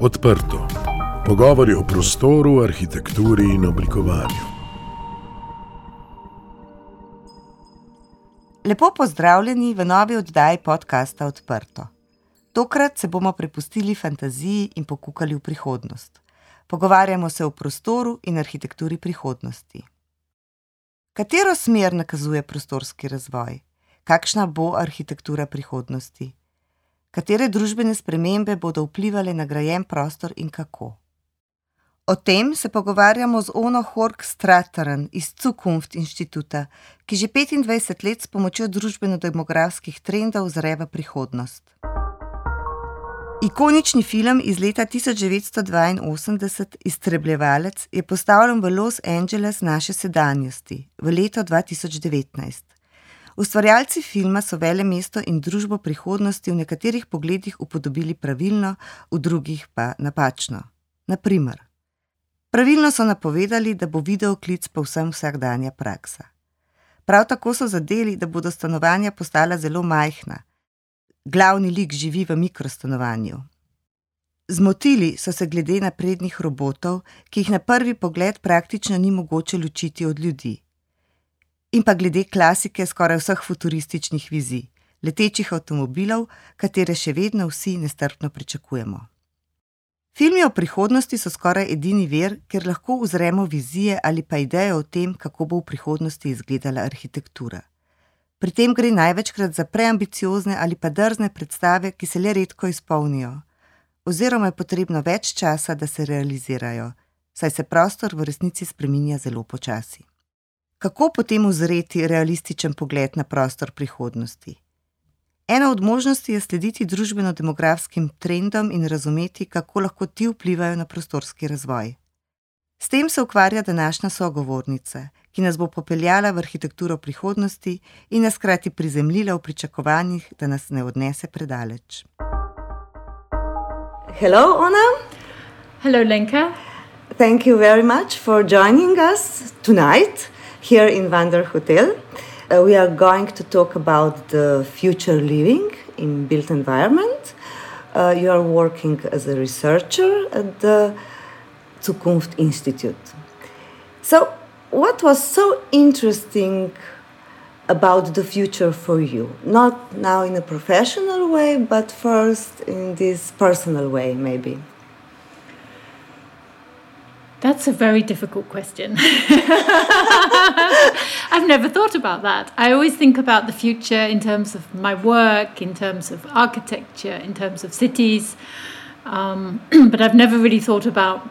Odprto. Pogovori o prostoru, arhitekturi in oblikovanju. Lepo pozdravljeni v novi oddaji podcasta Odprto. Tokrat se bomo prepustili fantaziji in pokukali v prihodnost. Pogovarjamo se o prostoru in arhitekturi prihodnosti. Katero smer nakazuje prostorski razvoj? Kakšna bo arhitektura prihodnosti? Katere družbene spremembe bodo vplivali na grajen prostor in kako? O tem se pogovarjamo z Ono Hork Strateren iz Zukunft inštituta, ki že 25 let s pomočjo družbeno-demografskih trendov zreva prihodnost. Ikonični film iz leta 1982, Iztrebljevalec, je postavljen v Los Angeles naše sedanjosti, v leto 2019. Ustvarjalci filma so vele mesto in družbo prihodnosti v nekaterih pogledih upodobili pravilno, v drugih pa napačno. Naprimer, pravilno so napovedali, da bo videoklic povsem vsakdanja praksa. Prav tako so zadeli, da bodo stanovanja postala zelo majhna. Glavni lik živi v mikrostanovanju. Zmotili so se glede naprednih robotov, ki jih na prvi pogled praktično ni mogoče ločiti od ljudi in pa glede klasike skoraj vseh futurističnih vizij, letečih avtomobilov, katere še vedno vsi nestrpno pričakujemo. Filmi o prihodnosti so skoraj edini ver, ker lahko uzremo vizije ali pa ideje o tem, kako bo v prihodnosti izgledala arhitektura. Pri tem gre največkrat za preambiciozne ali pa drzne predstave, ki se le redko izpolnijo, oziroma je potrebno več časa, da se realizirajo, saj se prostor v resnici spreminja zelo počasi. Kako potem ozreti realističen pogled na prostor prihodnosti? Ena od možnosti je slediti družbeno-demografskim trendom in razumeti, kako lahko ti vplivajo na prostorski razvoj. S tem se ukvarja današnja sogovornica, ki nas bo popeljala v arhitekturo prihodnosti in nas hkrati prizemljila v pričakovanjih, da nas ne odnese predaleč. Hello, Ona. Hello, Lenka. Thank you very much for joining us tonight. Here in Vander Hotel. Uh, we are going to talk about the future living in built environment. Uh, you are working as a researcher at the Zukunft Institute. So, what was so interesting about the future for you? Not now in a professional way, but first in this personal way, maybe. That's a very difficult question. I've never thought about that. I always think about the future in terms of my work, in terms of architecture, in terms of cities. Um, but I've never really thought about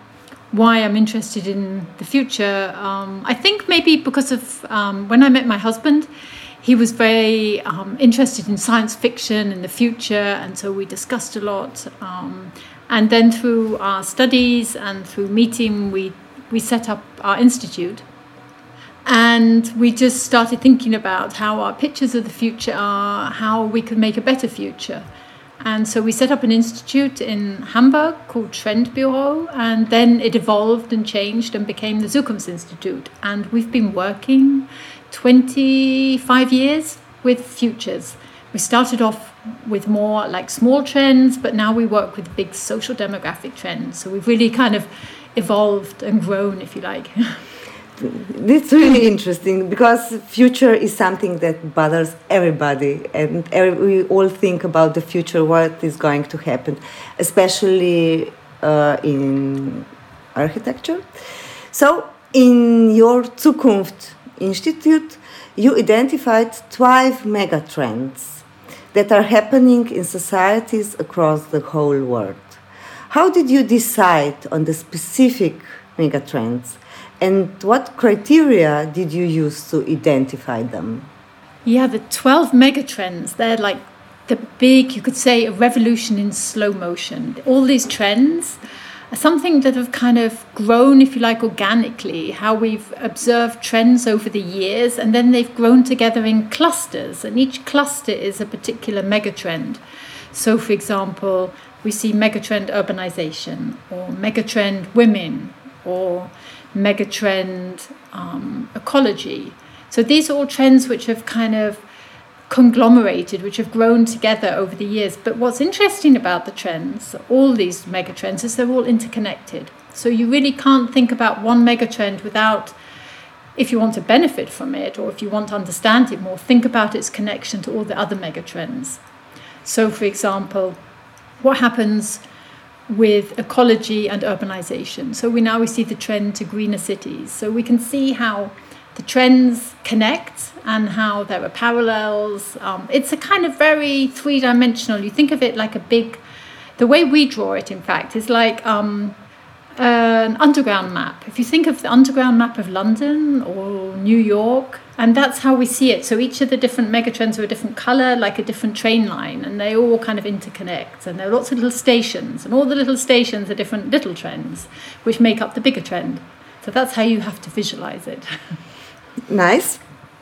why I'm interested in the future. Um, I think maybe because of um, when I met my husband, he was very um, interested in science fiction and the future, and so we discussed a lot. And then through our studies and through meeting, we, we set up our institute. And we just started thinking about how our pictures of the future are, how we could make a better future. And so we set up an institute in Hamburg called Trend Bureau, and then it evolved and changed and became the Zukunft Institute. And we've been working 25 years with futures. We started off with more like small trends, but now we work with big social demographic trends. So we've really kind of evolved and grown, if you like. It's really interesting because future is something that bothers everybody, and every, we all think about the future, what is going to happen, especially uh, in architecture. So, in your Zukunft Institute, you identified 12 megatrends that are happening in societies across the whole world. How did you decide on the specific megatrends and what criteria did you use to identify them? Yeah, the 12 megatrends, they're like the big, you could say, a revolution in slow motion. All these trends something that have kind of grown, if you like, organically, how we've observed trends over the years, and then they've grown together in clusters, and each cluster is a particular megatrend. So, for example, we see megatrend urbanization, or megatrend women, or megatrend um, ecology. So, these are all trends which have kind of conglomerated, which have grown together over the years. But what's interesting about the trends, all these mega trends, is they're all interconnected. So you really can't think about one mega trend without, if you want to benefit from it or if you want to understand it more, think about its connection to all the other mega trends. So, for example, what happens with ecology and urbanization? So we now we see the trend to greener cities. So we can see how the trends connect and how there are parallels. Um, it's a kind of very three dimensional. You think of it like a big, the way we draw it, in fact, is like um, an underground map. If you think of the underground map of London or New York, and that's how we see it. So each of the different megatrends are a different color, like a different train line, and they all kind of interconnect. And there are lots of little stations, and all the little stations are different little trends, which make up the bigger trend. So that's how you have to visualize it. Nice.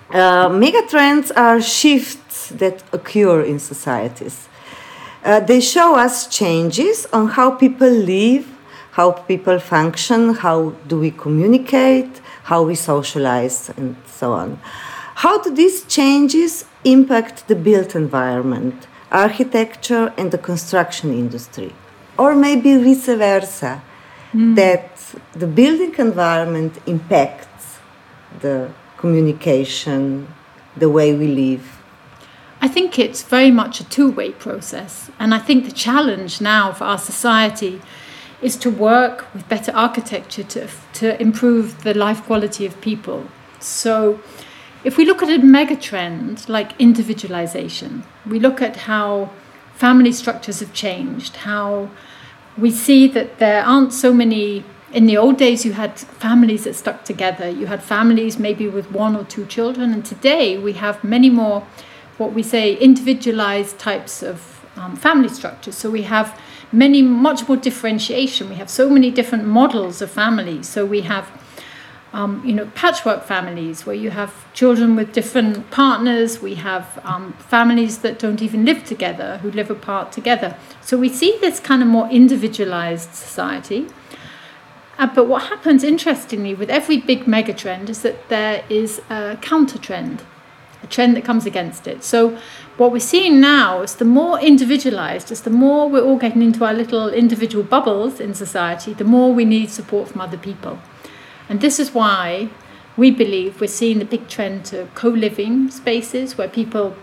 Uh, megatrends are shifts that occur in societies. Uh, they show us changes on how people live, how people function, how do we communicate, how we socialize, and so on. How do these changes impact the built environment, architecture, and the construction industry? Or maybe vice versa, mm. that the building environment impacts the communication, the way we live? I think it's very much a two way process. And I think the challenge now for our society is to work with better architecture to, to improve the life quality of people. So, if we look at a mega trend like individualization, we look at how family structures have changed, how we see that there aren't so many in the old days, you had families that stuck together. You had families maybe with one or two children. And today, we have many more, what we say, individualized types of um, family structures. So we have many, much more differentiation. We have so many different models of families. So we have, um, you know, patchwork families where you have children with different partners. We have um, families that don't even live together, who live apart together. So we see this kind of more individualized society. Uh, but what happens interestingly with every big mega trend is that there is a counter trend, a trend that comes against it. So what we're seeing now is the more individualized, is the more we're all getting into our little individual bubbles in society, the more we need support from other people. And this is why we believe we're seeing the big trend to co-living spaces where people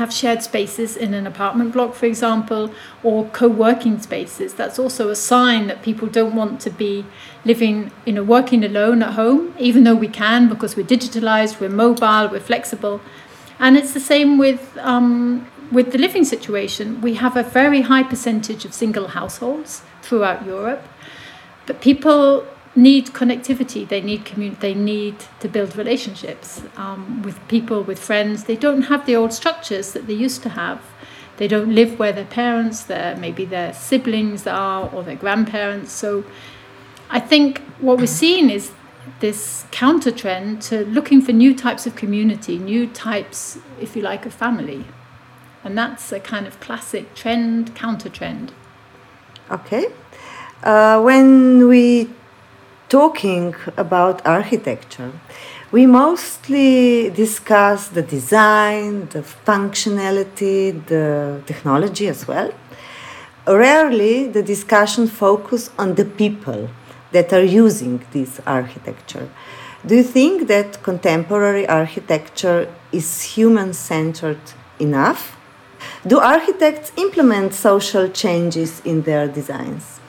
have shared spaces in an apartment block, for example, or co working spaces. That's also a sign that people don't want to be living, you know, working alone at home, even though we can because we're digitalized, we're mobile, we're flexible. And it's the same with, um, with the living situation. We have a very high percentage of single households throughout Europe, but people need connectivity. They need commun- They need to build relationships um, with people, with friends. They don't have the old structures that they used to have. They don't live where their parents, their maybe their siblings are, or their grandparents. So, I think what we're seeing is this counter trend to looking for new types of community, new types, if you like, of family, and that's a kind of classic trend counter trend. Okay. Uh, when we talking about architecture, we mostly discuss the design, the functionality, the technology as well. Rarely the discussion focus on the people that are using this architecture. Do you think that contemporary architecture is human centered enough? Do architects implement social changes in their designs?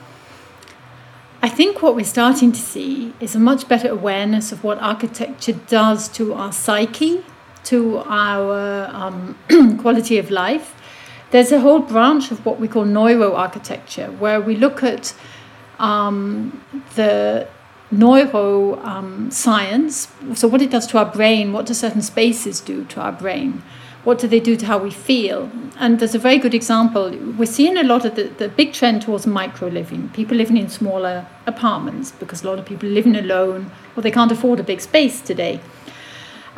I think what we're starting to see is a much better awareness of what architecture does to our psyche, to our um, quality of life. There's a whole branch of what we call neuroarchitecture, where we look at um, the neuro um, science, so what it does to our brain, what do certain spaces do to our brain what do they do to how we feel? And there's a very good example. We're seeing a lot of the, the big trend towards micro living, people living in smaller apartments because a lot of people are living alone or they can't afford a big space today.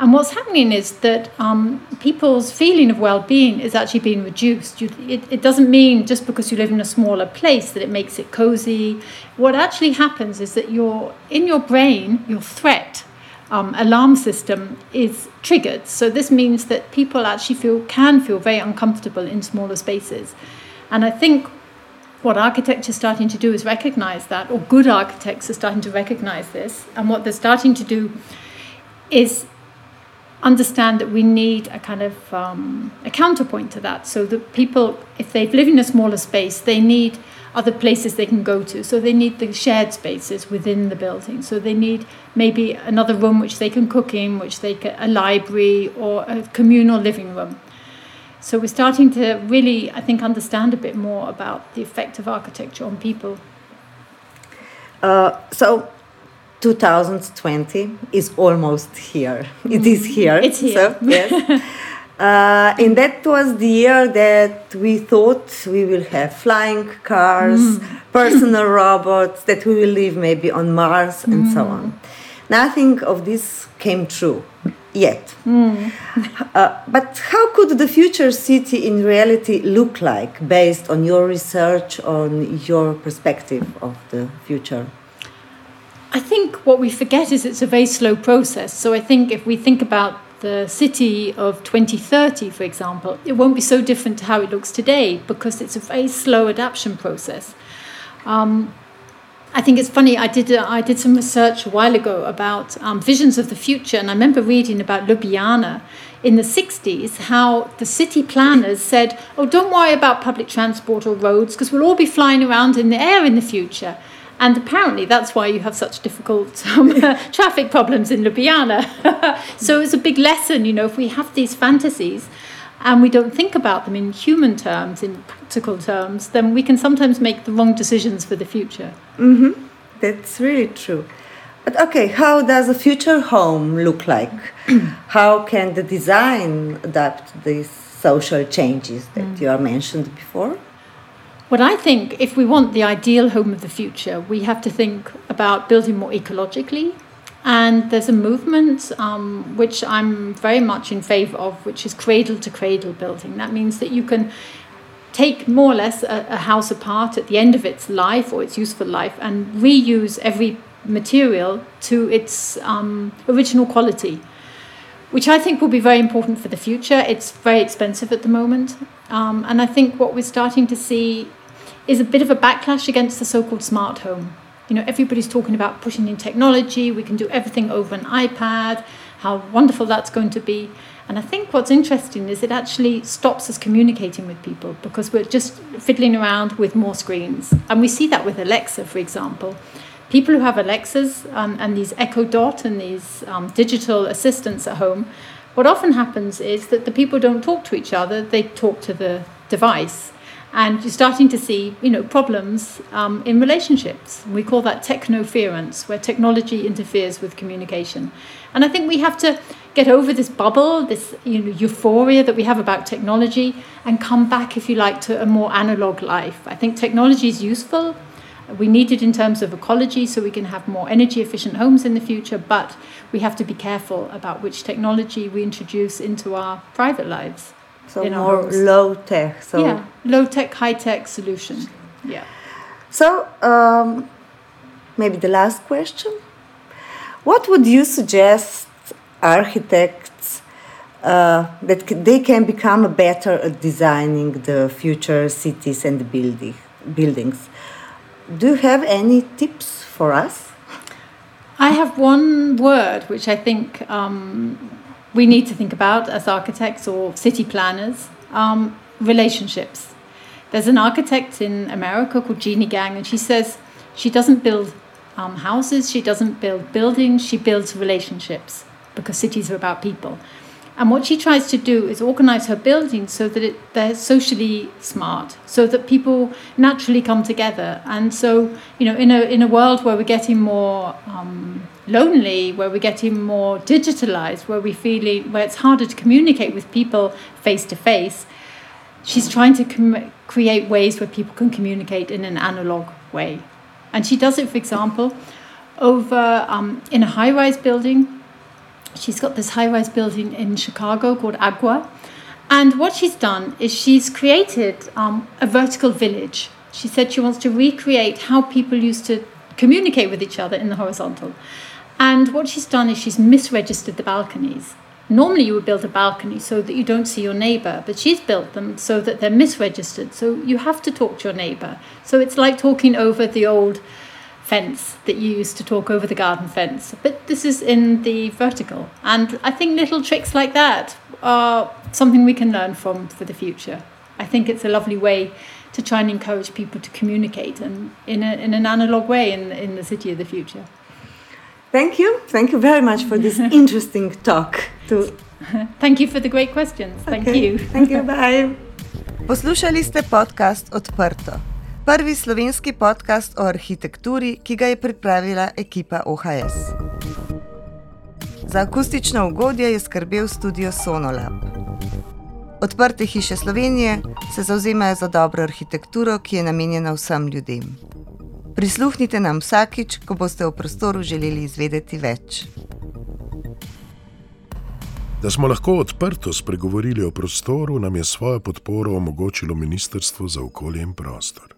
And what's happening is that um, people's feeling of well being is actually being reduced. You, it, it doesn't mean just because you live in a smaller place that it makes it cozy. What actually happens is that your, in your brain, your threat um, alarm system is triggered. So this means that people actually feel can feel very uncomfortable in smaller spaces, and I think what architecture is starting to do is recognize that, or good architects are starting to recognize this, and what they're starting to do is understand that we need a kind of um, a counterpoint to that. So that people, if they live in a smaller space, they need other places they can go to. So they need the shared spaces within the building. So they need maybe another room which they can cook in, which they can, a library or a communal living room. So we're starting to really, I think, understand a bit more about the effect of architecture on people. Uh, so 2020 is almost here. It is mm. here. It's here. So, yes. Uh, and that was the year that we thought we will have flying cars, mm. personal robots, that we will live maybe on Mars and mm. so on. Nothing of this came true yet. Mm. uh, but how could the future city in reality look like based on your research, on your perspective of the future? I think what we forget is it's a very slow process. So I think if we think about the city of 2030, for example, it won't be so different to how it looks today because it's a very slow adaptation process. Um, I think it's funny. I did uh, I did some research a while ago about um, visions of the future, and I remember reading about Ljubljana in the 60s how the city planners said, "Oh, don't worry about public transport or roads because we'll all be flying around in the air in the future." And apparently, that's why you have such difficult um, traffic problems in Ljubljana. so it's a big lesson, you know, if we have these fantasies and we don't think about them in human terms, in practical terms, then we can sometimes make the wrong decisions for the future. Mm-hmm. That's really true. But okay, how does a future home look like? how can the design adapt these social changes that mm. you are mentioned before? What I think, if we want the ideal home of the future, we have to think about building more ecologically. And there's a movement um, which I'm very much in favor of, which is cradle to cradle building. That means that you can take more or less a, a house apart at the end of its life or its useful life and reuse every material to its um, original quality which I think will be very important for the future. It's very expensive at the moment. Um, and I think what we're starting to see is a bit of a backlash against the so-called smart home. You know, everybody's talking about pushing in technology. We can do everything over an iPad. How wonderful that's going to be. And I think what's interesting is it actually stops us communicating with people because we're just fiddling around with more screens. And we see that with Alexa, for example. People who have Alexas um, and these Echo Dot and these um, digital assistants at home, what often happens is that the people don't talk to each other, they talk to the device. And you're starting to see you know problems um, in relationships. We call that technoference where technology interferes with communication. And i think we have to get over this bubble this you know euphoria that we have about technology and come back if you like to a more analog life. I think technology is useful we need it in terms of ecology so we can have more energy efficient homes in the future but we have to be careful about which technology we introduce into our private lives so more low tech. So yeah, low tech, high tech solution. Yeah. So um, maybe the last question: What would you suggest architects uh, that they can become better at designing the future cities and building, buildings? Do you have any tips for us? I have one word which I think um, we need to think about as architects or city planners um, relationships. There's an architect in America called Jeanne Gang, and she says she doesn't build um, houses, she doesn't build buildings, she builds relationships because cities are about people. And what she tries to do is organize her buildings so that it, they're socially smart, so that people naturally come together. And so, you know, in a, in a world where we're getting more um, lonely, where we're getting more digitalized, where we feeling where it's harder to communicate with people face to face, she's trying to com- create ways where people can communicate in an analog way. And she does it, for example, over um, in a high-rise building She's got this high rise building in Chicago called Aqua. And what she's done is she's created um, a vertical village. She said she wants to recreate how people used to communicate with each other in the horizontal. And what she's done is she's misregistered the balconies. Normally, you would build a balcony so that you don't see your neighbour, but she's built them so that they're misregistered. So you have to talk to your neighbour. So it's like talking over the old fence that you used to talk over the garden fence. But this is in the vertical. And I think little tricks like that are something we can learn from for the future. I think it's a lovely way to try and encourage people to communicate and in, a, in an analog way in, in the city of the future. Thank you. Thank you very much for this interesting talk. To... Thank you for the great questions. Thank okay. you. Thank you. Bye. Poslušali ste podcast Odprto. Prvi slovenski podcast o arhitekturi, ki ga je pripravila ekipa OHS. Za akustično ugodje je skrbel studio Sonolab. Odprte hiše Slovenije se zauzemajo za dobro arhitekturo, ki je namenjena vsem ljudem. Prisluhnite nam vsakič, ko boste v prostoru želeli izvedeti več. Da smo lahko odprto spregovorili o prostoru, nam je svojo podporo omogočilo Ministrstvo za okolje in prostor.